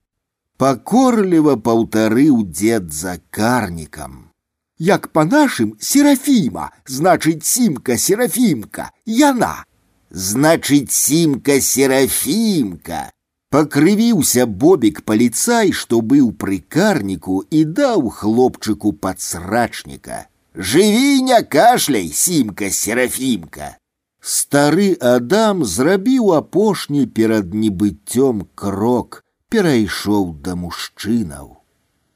Пакорліва паўтарыў дзед за карнікам. Як па нашым серафіма, значыць сімка серафімка, яна значыць сімка серафімка пакрывіўся бобік паліцай што быў пры карніку і даў хлопчыку падсрачніка жыві не кашляй сімка серафімка стары адам зрабіў апошні перад небыццём крок перайшоў да мужчынаў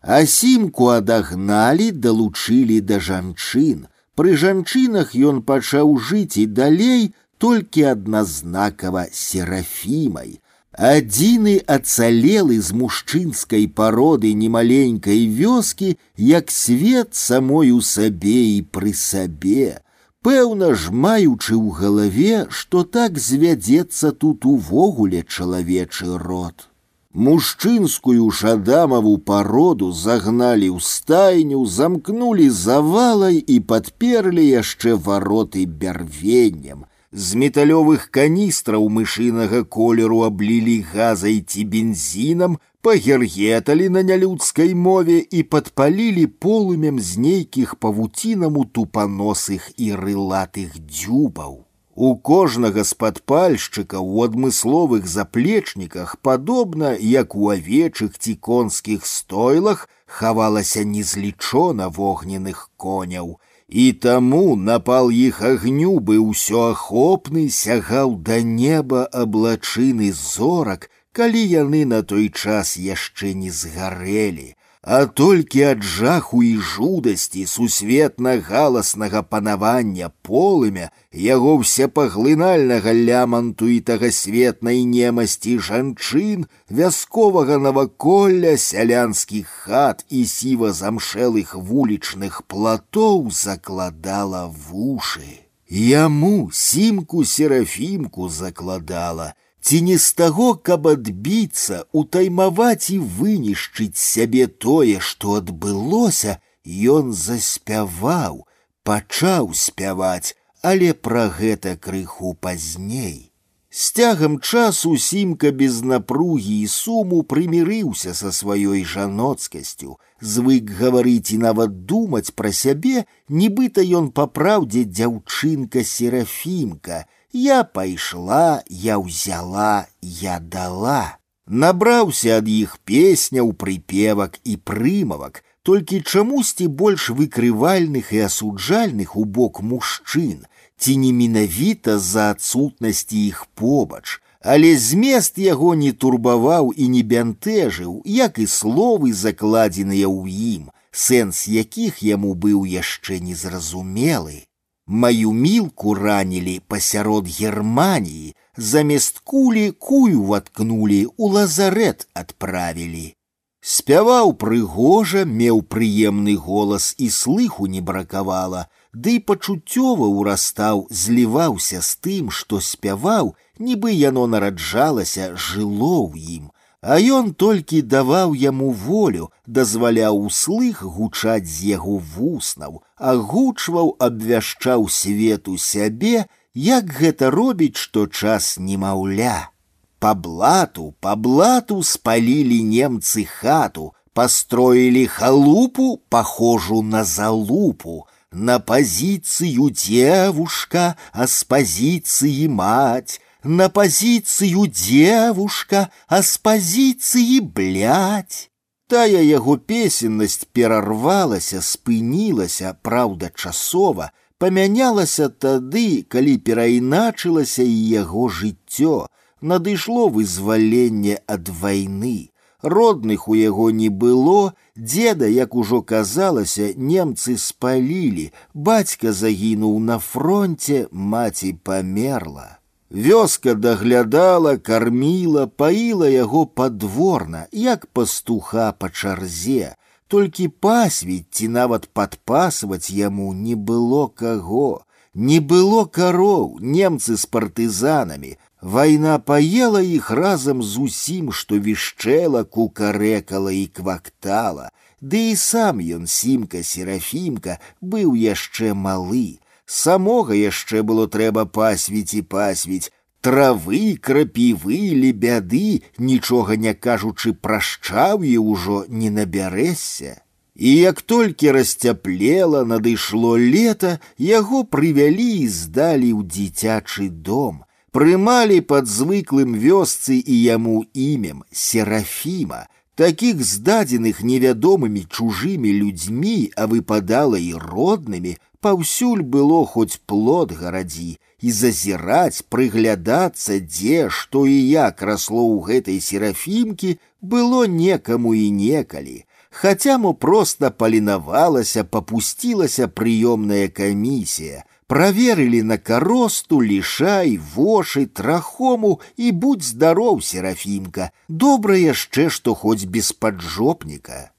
а сімку адагналі далучылі да жанчын пры жанчынах ён пачаў жыць і далей толькі адназнакава серафімай. Адзіны ацалелы з мужчынскай пароды немаленькай вёскі, як свет самой у сабе і пры сабе. Пэўна ж маючы ў галаве, што так звядзецца тут увогуле чалавечы род. Мужчынскую шадамаву пароду загналі ў стайню, замкнулі завалай і падперлі яшчэ вароты бярвеннем – з металёвых каністраў мышынага колеру аблілі газай ці бензінам, пагергеталі на нялюдскай мове і падпалілі полымем з нейкіх павуцінаму тупаносых і рылатых дзюбаў. У кожнага з падпальшчыка ў адмысловых заплечніках, падобна, як у авечых ці конскіх стойлах, хавалася незлічона вогненных коняў, і таму напал іх агню бы ўсё ахопны сягаў да неба аблачыны зорак, калі яны на той час яшчэ не згарэлі, а толькі ад жаху і жудасці сусветна галаснага панавання полымя яго всепаглынальнага ляманту і тагасветнай немасці жанчын вясковага наваколля сялянскіх хат і сіва замшэлых вулічных платоў закладала вушы яму сімку серафімку закладала ці не з таго, каб адбіцца, утаймаваць і вынішчыць сябе тое, што адбылося, ён заспяваў, пачаў спяваць, але пра гэта крыху пазней. З цягам часу сімка без напругі і суму прымірыўся са сваёй жаноцкасцю, звык гаварыць і нават думаць пра сябе, нібыта ён па праўдзе дзяўчынка серафімка, я пайшла, я ўзяла, я дала. Набраўся ад іх песняў, прыпевак і прымавак, толькі чамусьці больш выкрывальных і асуджальных у бок мужчын, ці не менавіта з-за адсутнасці іх побач, але змест яго не турбаваў і не бянтэжыў, як і словы закладзеныя ў ім, сэнс якіх яму быў яшчэ незразумелы. Маю мілку ранілі пасярод Германіі, замест кулі кую ваткнулі, у лазарет адправілі. Спяваў прыгожа, меў прыемны голас і слыху не бракавала, ды і пачуццёва ўрастаў, зліваўся з тым, што спяваў, нібы яно нараджалася, жыло ў ім. А ён толькі даваў яму волю, дазваляў услых гучаць з яго вуснаў, агучваў, абвяшчаў свету сябе, як гэта робіць, што час немаўля. По блату, по блату спалили немцы хату, построили халупу, похожу на залупу, на позицию девушка, а с позиции мать, на позицию девушка, а с позиции блядь. Тая яго песеннасць перарвалася, спынілася, праўда, часова, памянялася тады, калі перайначылася і яго жыццё, надышло вызваленне ад вайны. Родных у яго не было, деда, як ужо казалася, немцы спалілі, бацька загінуў на фронте, маці памерла. Вёска даглядала, карміла, паіла яго падворна, як пастуха па чарзе. Толькі пасвіць ці нават падпасваць яму не было каго. Не было кароў, немцы з партызанамі, Вайна паела іх разам з усім, што вішчэла, кукарэкала і квактала, Ды і сам ён сімка серафімка быў яшчэ малы. Самога яшчэ было трэба пасвіць і пасвіць, травы, крапівы, лебяды, нічога не кажучы пра шчаўе ўжо не набярэся. І як толькі расцяплела, надышло лета, яго прывялі і здалі ў дзіцячы дом прымалі пад звыклым вёсцы і яму імем серафіма, такіх здадзеных невядомымі чужымі людзьмі, а выпадала і роднымі, паўсюль было хоць плод гарадзі і зазіраць, прыглядацца, дзе, што і як расло ў гэтай серафімкі, было некаму і некалі. Хаця мо проста палінавалася, папусцілася прыёмная камісія, проверили на коросту, лишай, воши, трахому и будь здоров, Серафимка, добра яшчэ, што хоць без поджопника.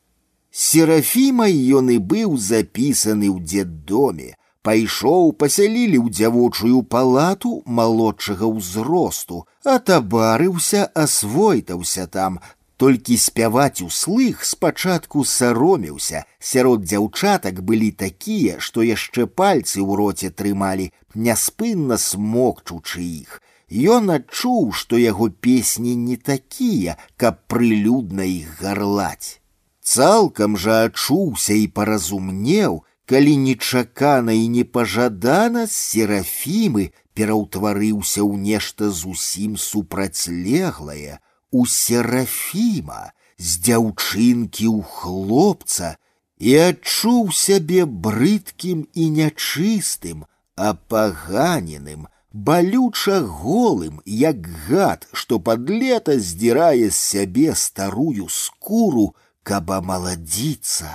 Серафімай ён і быў запісаны ў дзеддоме, пайшоў, пасялілі ў дзявочую палату малодшага ўзросту, атабарыўся, асвойтаўся там, толькі спяваць услых спачатку саромеўся сярод дзяўчатак былі такія што яшчэ пальцы ў роце трымалі няспынна смокчучы іх Ён адчуў што яго песні не такія каб прылюдна іх гарлаць цалкам жа адчуўся і паразумнеў калі нечакана і непажадана з серафімы пераўтварыўся ў нешта зусім супрацьлеглае у серафіма з дзяўчынкі ў хлопца і адчуў сябе брыдкім і нячыстым, апаганеным, балюча голым, як гад, што пад лета здзірае з сябе старую скуру, каб амаладзіцца.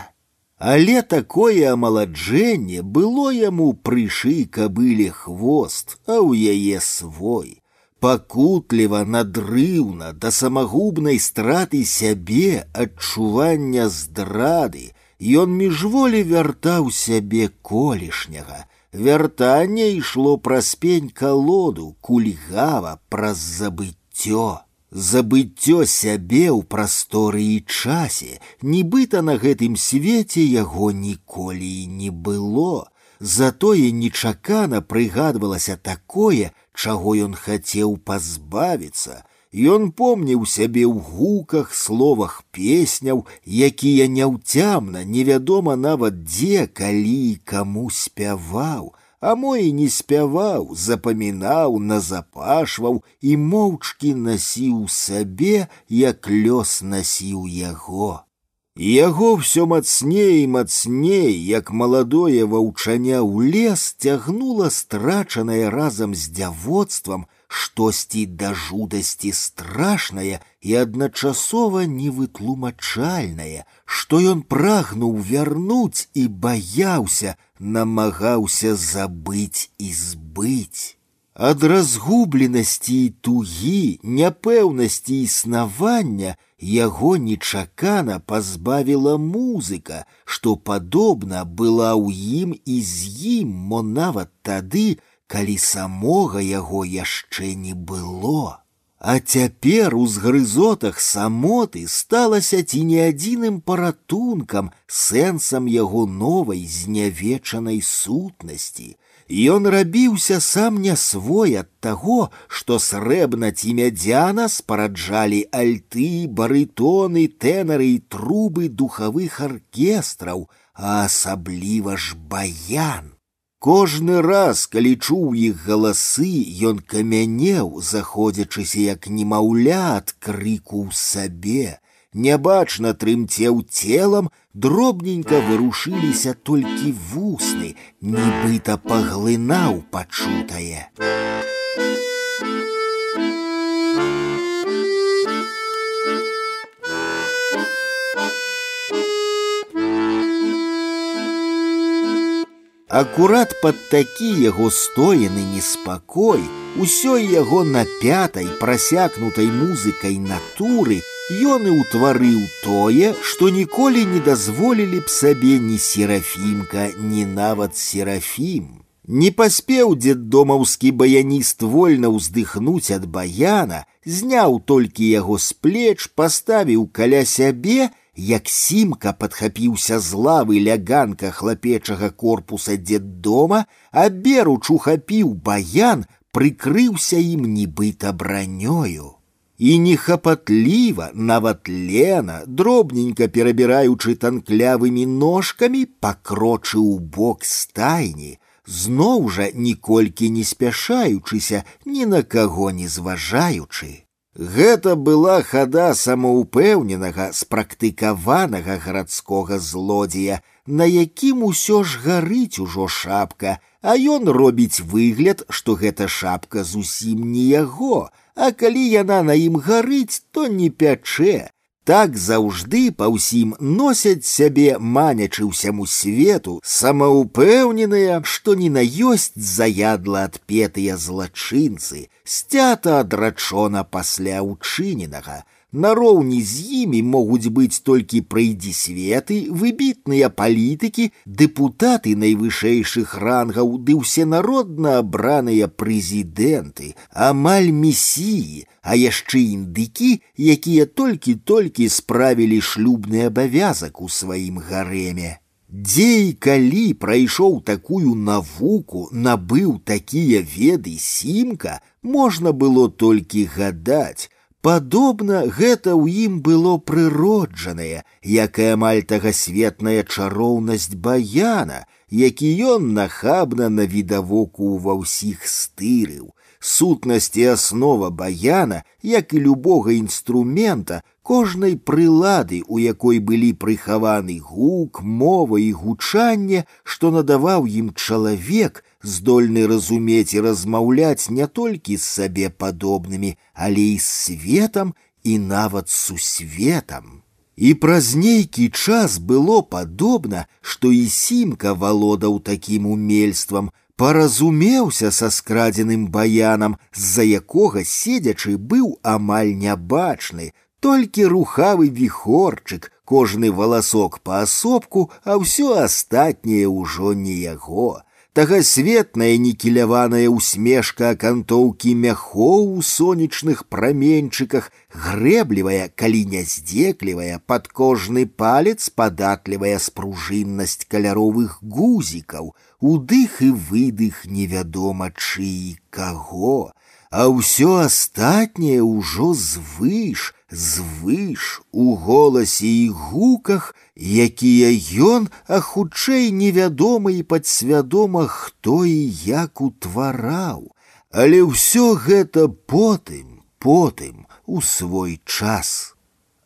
Але такое амаладжэнне было яму прышы кабыле хвост, а ў яе свой пакутліва надрыўна да самагубнай страты сябе адчування здрады ён міжволі вяртаў сябе колішняга вяртанне ішло праз пень калоду кульгава праз забыццё забыццё сябе ў прасторы і часе нібыта на гэтым свеце яго ніколі і не было затое нечакана прыгадвалася такое чаго ён хацеў пазбавіцца, Ён помніў сябе ў гуках, словах песняў, якія няўцямна, невядома нават дзе, калі і каму спяваў, а мо і не спяваў, запамінаў, назапашваў і моўчкі насіў сабе, як лёс насіў яго. Яго ўсё мацней і мацней, як маладое ваўчаня ў лес цягнула страчанае разам з дзявоцтвам штосьці да жудасці страшнае і адначасова невытлумачальнае, што ён прагнуў вярнуць і баяўся, намагаўся забыць і збыць. Ад разгубленасці і тугі, няпэўнасці існавання яго нечакана пазбавіла музыка, што падобна была ў ім і з ім, мо нават тады, калі самога яго яшчэ не было. А цяпер у згрызотах самоты сталася ці не адзіным паратункам, сэнсам яго новай знявечанай сутнасці, Ён рабіўся сам не свой ад таго, што срэбна ці мядзяна спараджалі альты, барытоны, тэнары і трубы духавых аркестраў, а асабліва ж баян. Кожны раз, калі чуў іх галасы, ён камянеў, заходзячыся як немаўля ад крыку ў сабе, нябачна трымцеў целам, дробненька вырушыліся толькі вусны, нібыта паглынаў пачутае. Акурат пад такі яго стоены неспакой, усёй яго напятай, прасякнутай музыкай натуры, ён і ўтварыў тое, што ніколі не дазволілі б сабе ні серафімка, ні нават серафім. Не паспеў дзеддомаўскі баяніст вольна ўздыхнуць ад баяна, зняў толькі яго з плеч, паставіў каля сябе, як сімка падхапіўся з лавы ляганка хлапечага корпуса дзеддома, а беруч ухапіў баян, прыкрыўся ім нібыта бранёю і нехапатліва, нават лена, дробненька перабіраючы танклявымі ножкамі, пакрочыў у бок стайні, зноў жа ніколькі не спяшаючыся, ні на каго не зважаючы. Гэта была хада самаўпэўненага, спрактыкаванага гарадскога злодзея, на якім усё ж гарыць ужо шапка, а ён робіць выгляд, што гэта шапка зусім не яго, а калі яна на ім гарыць, то не пячэ. Так заўжды па ўсім носяць сябе манячы ўсяму свету, самаўпэўненыя, што не на ёсць заядла адпетыя злачынцы, сцята адрачона пасля ўчыненага, Нароўні з імі могуць быць толькі прыйдзісветы, выбітныя палітыкі, дэпутаты найвышэйшых рангаў ды ўсенародна абраныя прэзідэнты, амаль месіі, а яшчэ індыкі, якія толькі-толькі справілі шлюбны абавязак у сваім гарэме. Дзе і калі прайшоў такую навуку, набыў такія веды сімка, можна было толькі гадаць, Падобна гэта ў ім было прыроджанае, якая амаль тагасветная чароўнасць баяна, які ён нахабна на відавоку ва ўсіх стырыў. Сутнасць і аснова баяна, як і любога інструмента, кожнай прылады, у якой былі прыхаваны гук, мова і гучанне, што надаваў ім чалавек, здольны разумець і размаўляць не толькі з сабе падобнымі, але і з светам і нават сусветам. І праз нейкі час было падобна, што і сімка валодаў такім умельствам, паразумеўся са скрадзеным баянам, з-за якога седзячы быў амаль нябачны, толькі рухавы віхорчык, кожны валасок паасобку, а ўсё астатняе ўжо не яго тагасветная нікеляваная усмешка акантоўкі мяхоў у сонечных праменьчыках, грэблівая, калі няздзеклівая, пад кожны палец падатлівая спружыннасць каляровых гузікаў, удых і выдых невядома чый каго, а ўсё астатняе ўжо звыш, звыш у голасе і гуках, якія ён, а хутчэй невядома і падсвядома, хто і як утвараў, але ўсё гэта потым, потым у свой час.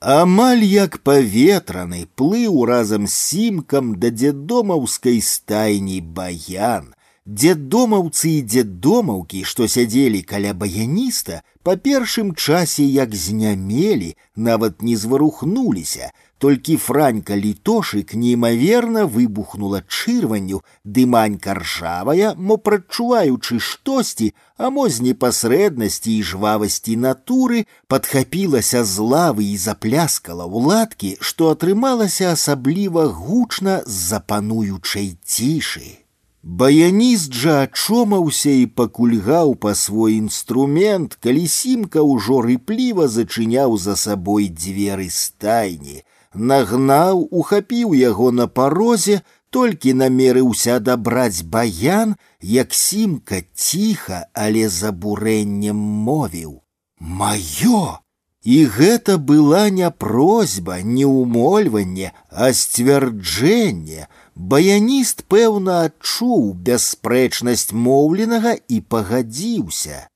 Амаль як паветраны плыў разам з сімкам да дзедомаўскай стайні баян, Дзеддомаўцы і дзеддомаўкі, што сядзелі каля баяніста, па першым часе як знямелі, нават не зварухнуліся, толькі франька літошык неймаверна выбухнула чырванню, дыманька ржавая, мо прадчуваючы штосьці, а мо з непасрэднасці і жвавасці натуры падхапілася з лавы і запляскала ў ладкі, што атрымалася асабліва гучна з запануючай цішы. Баяніст жа ачомаўся і пакульгаў па свой інструмент, калі сімка ўжо рыпліва зачыняў за сабой дзверы стайні нагнаў, ухапіў яго на парозе, толькі намерыўся адабраць баян, як сімка ціха, але з абурэннем мовіў: « Маё! І гэта была не просьба, не ўмольванне, а сцвярджэнне. Баяніст, пэўна, адчуў бясспрэчнасць моўленага і пагадзіўся.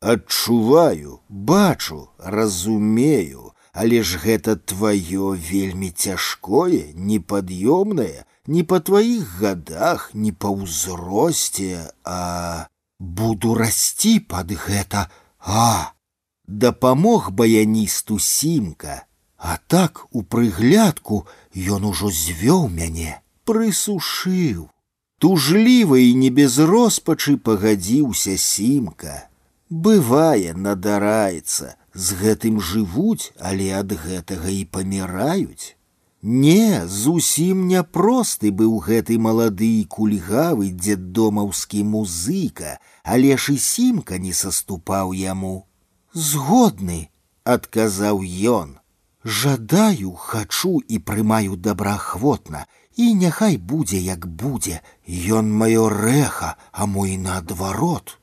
Адчуваю, бачу, разумею, але ж гэта тваё вельмі цяжкое, непад'ёмнае, не па тваіх гадах, не па ўзросце, а буду расці пад гэта, а дапамог баяністу сімка, а так у прыглядку ён ужо звёў мяне, прысушыў. Тужліва і не без роспачы пагадзіўся сімка. Бывае, надараецца, з гэтым жывуць, але ад гэтага і паміраюць. Не, зусім няпросты быў гэты малады і кульгавы дзеддомаўскі музыка, але ж і сімка не саступаў яму. Згодны, адказаў ён. Жадаю, хачу і прымаю добраахвотна, і няхай будзе, як будзе, Ён маё рэха, а мой наадварот.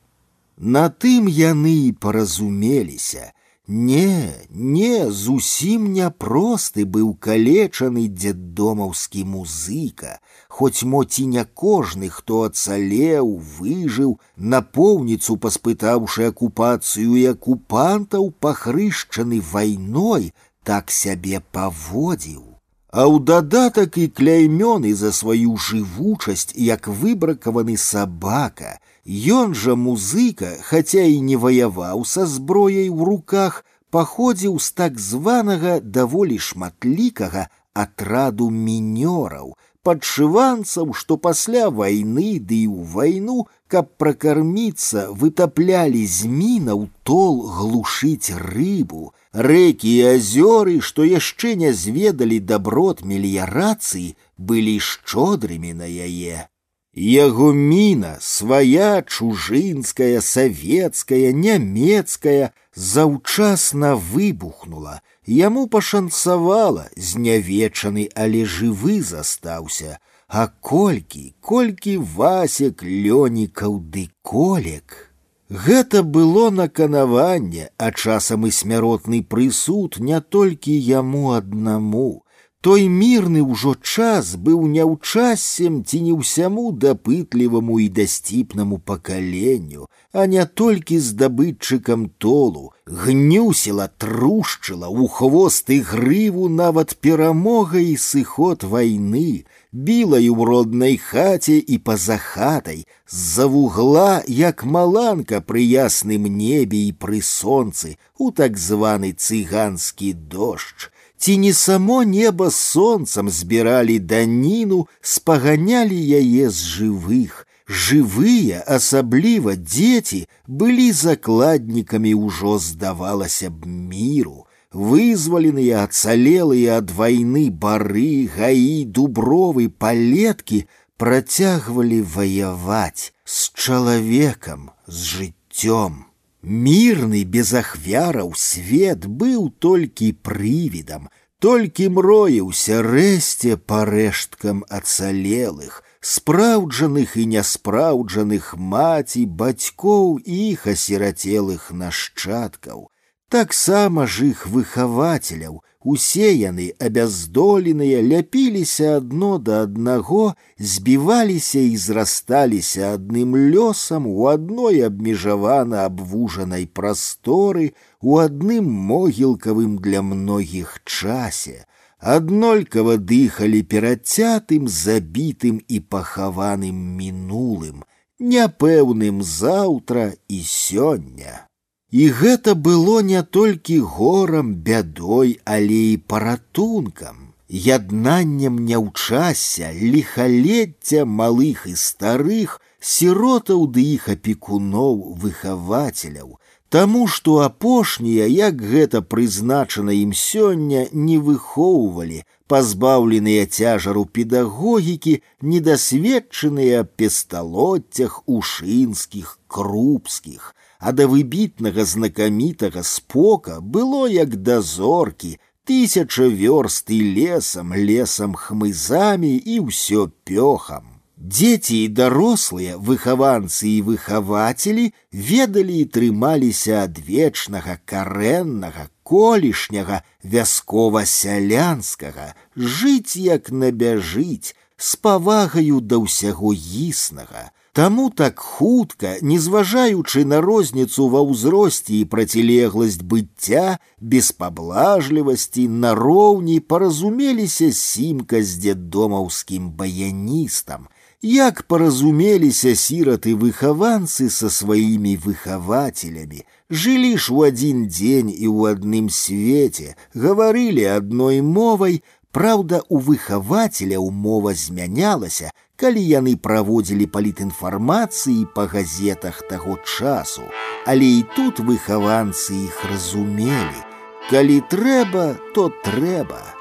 На тым яны і паразумеліся, не, не, зусім няпросты быў калечаны дзеддомаўскі музыка, хоць моці не кожны, хто ацалеў, выжыў, напоўніцу паспытаўшы акупацыю і акупантаў, пахрышчаны вайной, так сябе паводзіў. А ў дадатак і кляймёны за сваю жывучасць, як выбракаваны сабака, Ён жа музыка, хаця і не ваяваў са зброяй у руках, паходзіў з так званага даволі шматлікага атраду мінёраў, падшыванцаў, што пасля вайны ды і ў вайну, каб пракарміцца, вытаплялі з мінаў тол глушыць рыбу, рэкі і азёры, што яшчэ не зведалі даброт меліярацыі, былі шчодрымі на яе. Яго міна свая чужынская, савецкая, нямецкая заўчасна выбухнула. Яму пашанцавала, знявечаны, але жывы застаўся. А колькі, колькі васек, лёнікаў ды колек. Гэта было наканаванне, а часам і смяротны прысуд не толькі яму аднаму. Той мірны ўжо час быў няўчасем ці не ўсяму дапытліваму і дасціпнаму пакаленню, а не толькі здабытчыкам толу, гнюсіла, трушчыла у хвост і грыву нават перамога і сыход вайны, біла і ў роднай хаце і па-за хатай, з-за вугла, як маланка пры ясным небе і пры сонцы, у так званы цыганскі дождж, ці не само неба сонцам збіралі даніну, спаганялі яе з жывых. Жывыя, асабліва дзеці, былі закладнікамі ўжо здавалася б міру. Вызваленыя ацалелыя ад вайны бары, гаі, дубровы, палеткі працягвалі ваяваць з чалавекам, з жыццём. Мірны без ахвяраў свет быў толькі прывідам, толькі мроіўся рэсце па рэшткам ацалелых, спраўджаных і няспраўджаных маці, бацькоў і іх асірацелых нашчадкаў, таксама ж іх выхавацеляў, Усе яны абяздоленыя ляпіліся адно да аднаго, збіваліся і зрасталіся адным лёсам у адной абмежавана абвужанай прасторы, у адным могілкавым для многіх часе, аднолькава дыхалі перадцятым, забітым і пахаваным мінулым, няпэўным заўтра і сёння. І гэта было не толькі горам, бядой, але і паратункам. яднаннем няўчася, ліхалецця малых і старых, сіротаў ды іх апекуноў выхавацеляў, Таму што апошнія, як гэта прызначана ім сёння, не выхоўвалі, пазбаўленыя цяжару педагогікі, недасведчаныя песталоццях ушынскіх, крупскіх, а да выбітнага знакамітага спока было як да зоркі, тысяча вёрст і лесам, лесам хмызамі і ўсё пёхам. Дзеці і дарослыя выхаванцы і выхавацелі ведалі і трымаліся ад вечнага карэннага колішняга вяскова-сялянскага жыць як набяжыць з павагаю да ўсяго існага. Таму так хутка, не зважаючы на розніцу ва ўзросце і процілегласць быцця, без паблажлівасці нароўні паразумеліся сімка з дзедомаўскім баяністам, як паразумеліся сіраты выхаванцы са сваімі выхавацелямі, жылі ж у адзін дзень і ў адным свеце, гаварылі адной мовай, Праўда, у выхавацеля умова змянялася, калі яны праводзілі палітінфармацыі па газетах таго часу, але і тут выхаванцы іх разумелі. Калі трэба, то трэба.